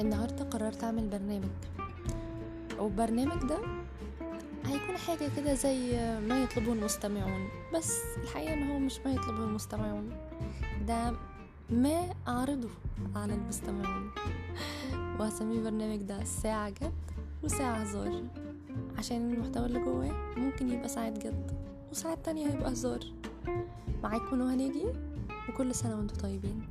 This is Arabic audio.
النهاردة قررت أعمل برنامج. والبرنامج ده هيكون حاجة كده زي ما يطلبه المستمعون بس الحقيقة إن هو مش ما يطلبه المستمعون. ده ما أعرضه على المستمعون. وهسميه البرنامج ده ساعة جد وساعة هزار. عشان المحتوى اللي جواه ممكن يبقى ساعات جد وساعات تانية هيبقى هزار. معاكم نهى ناجي وكل سنة وأنتم طيبين.